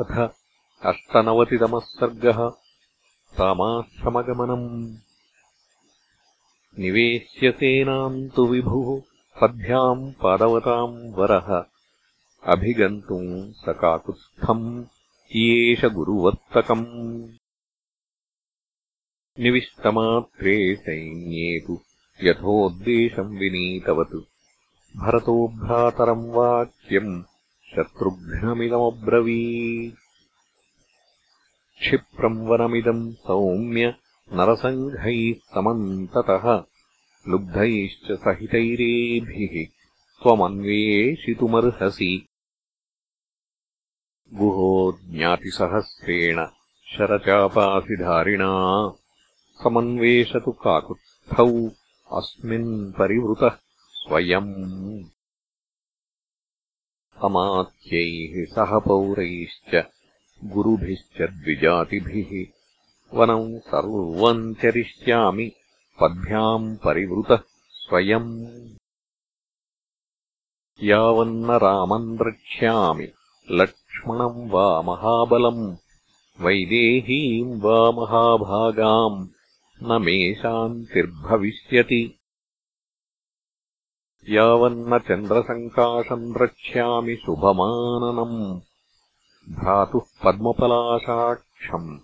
अथ अष्टनवतितमः सर्गः रामाश्रमगमनम् निवेश्य सेनाम् तु विभुः पद्भ्याम् पादवताम् वरः। अभिगन्तुम् सकाकुत्स्थम् एष गुरुवर्तकम्। निविष्टमात्रे सैन्ये तु यथोद्देशम् विनीतवत्। भरतो भ्रातरम् वाक्यम् शत्रुघ्नमिदमब्रवी क्षिप्रम् वनमिदम् सौम्य नरसङ्घैः समन्ततः। लुब्धैश्च सहितैरेभिः त्वमन्वेषितुमर्हसि। गुहो ज्ञातिसहस्रेण शरचापासिधारिणा। समन्वेषतु काकुत्स्थौ अस्मिन् परिवृतः स्वयम् अमात्यैः सह पौरैश्च गुरुभिश्च द्विजातिभिः। वनम् सर्वम् चरिष्यामि पद्भ्याम् परिवृतः स्वयम्। यावन्न रामम् द्रक्ष्यामि लक्ष्मणम् वा महाबलम् वैदेहीम् वा महाभागाम् न मे शान्तिर्भविष्यति यावन्न चन्द्रसङ्काशम् द्रक्ष्यामि शुभमाननम्। भ्रातुः पद्मपलाशाक्षम्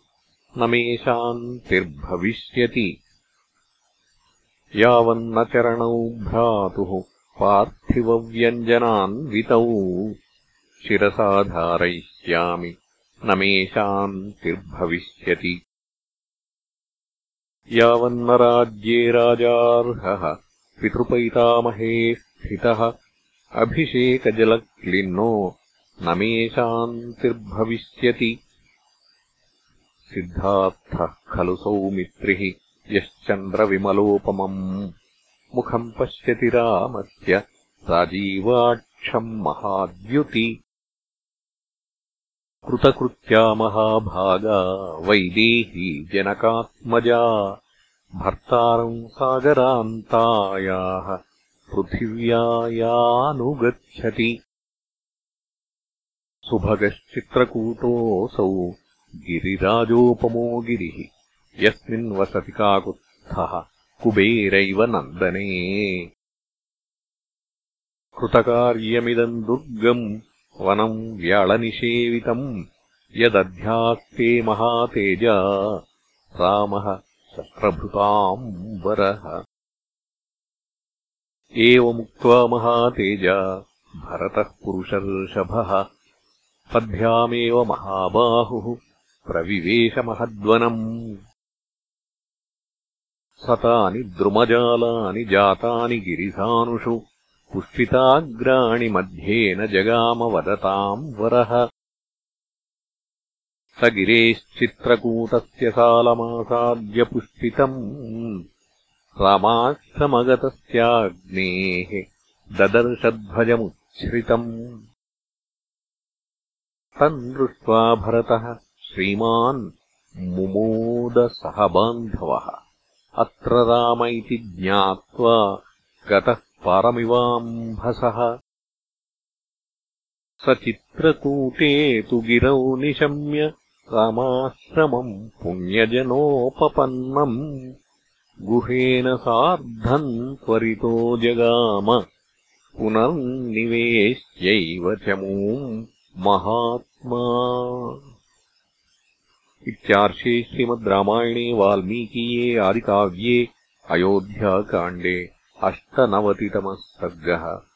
न मे शान्तिर्भविष्यति। यावन्न चरणौ भ्रातुः पार्थिवव्यञ्जनान्वितौ। शिरसा धारयिष्यामि। न मे शान्तिर्भविष्यति। यावन्न राज्ये राजार्हः पितृपैतामहे स्थितः। अभिषेकजलक्लिन्नो न मे शान्तिर्भविष्यति। सिद्धार्थः खलु सौमित्रिः यश्चन्द्रविमलोपमम्। मुखम् पश्यति रामस्य राजीवाक्षम् महाद्युति। कृतकृत्या महाभागा वैदेही जनकात्मजा भर्तारम् सागरान्तायाः पृथिव्यायानुगच्छति। सुभगश्चित्रकूटोऽसौ गिरिराजोपमो गिरिः। यस्मिन् वसति काकुत्स्थः कुबेरैव नन्दने। कृतकार्यमिदम् दुर्गम् वनम् व्याळनिषेवितम् यदध्यास्ते महातेजा रामः शस्त्रभृताम्बरः एवमुक्त्वा महातेजा भरतः पुरुषर्षभः। पद्भ्यामेव महाबाहुः प्रविवेशमहद्वनम्। सतानि द्रुमजालानि जातानि गिरिधानुषु पुष्पिताग्राणि मध्येन जगामवदताम् वरः स गिरेश्चित्रकूटस्य सालमासाद्यपुष्पितम् रामाश्रमगतस्याग्नेः ददर्शध्वजमुच्छ्रितम् तम् दृष्ट्वा भरतः श्रीमान् मुमोदसह बान्धवः अत्र राम इति ज्ञात्वा गतः पारमिवाम्भसः। स चित्रकूटे तु गिरौ निशम्य रामाश्रमम् पुण्यजनोपपन्नम् गुहेन सार्धम् त्वरितो जगाम। पुनर्निवेश्यैव चमूम् महात्मा। इत्यार्षे श्रीमद् रामायणे वाल्मीकीये आदिकाव्ये अयोध्याकाण्डे अष्टनवतितमः सर्गः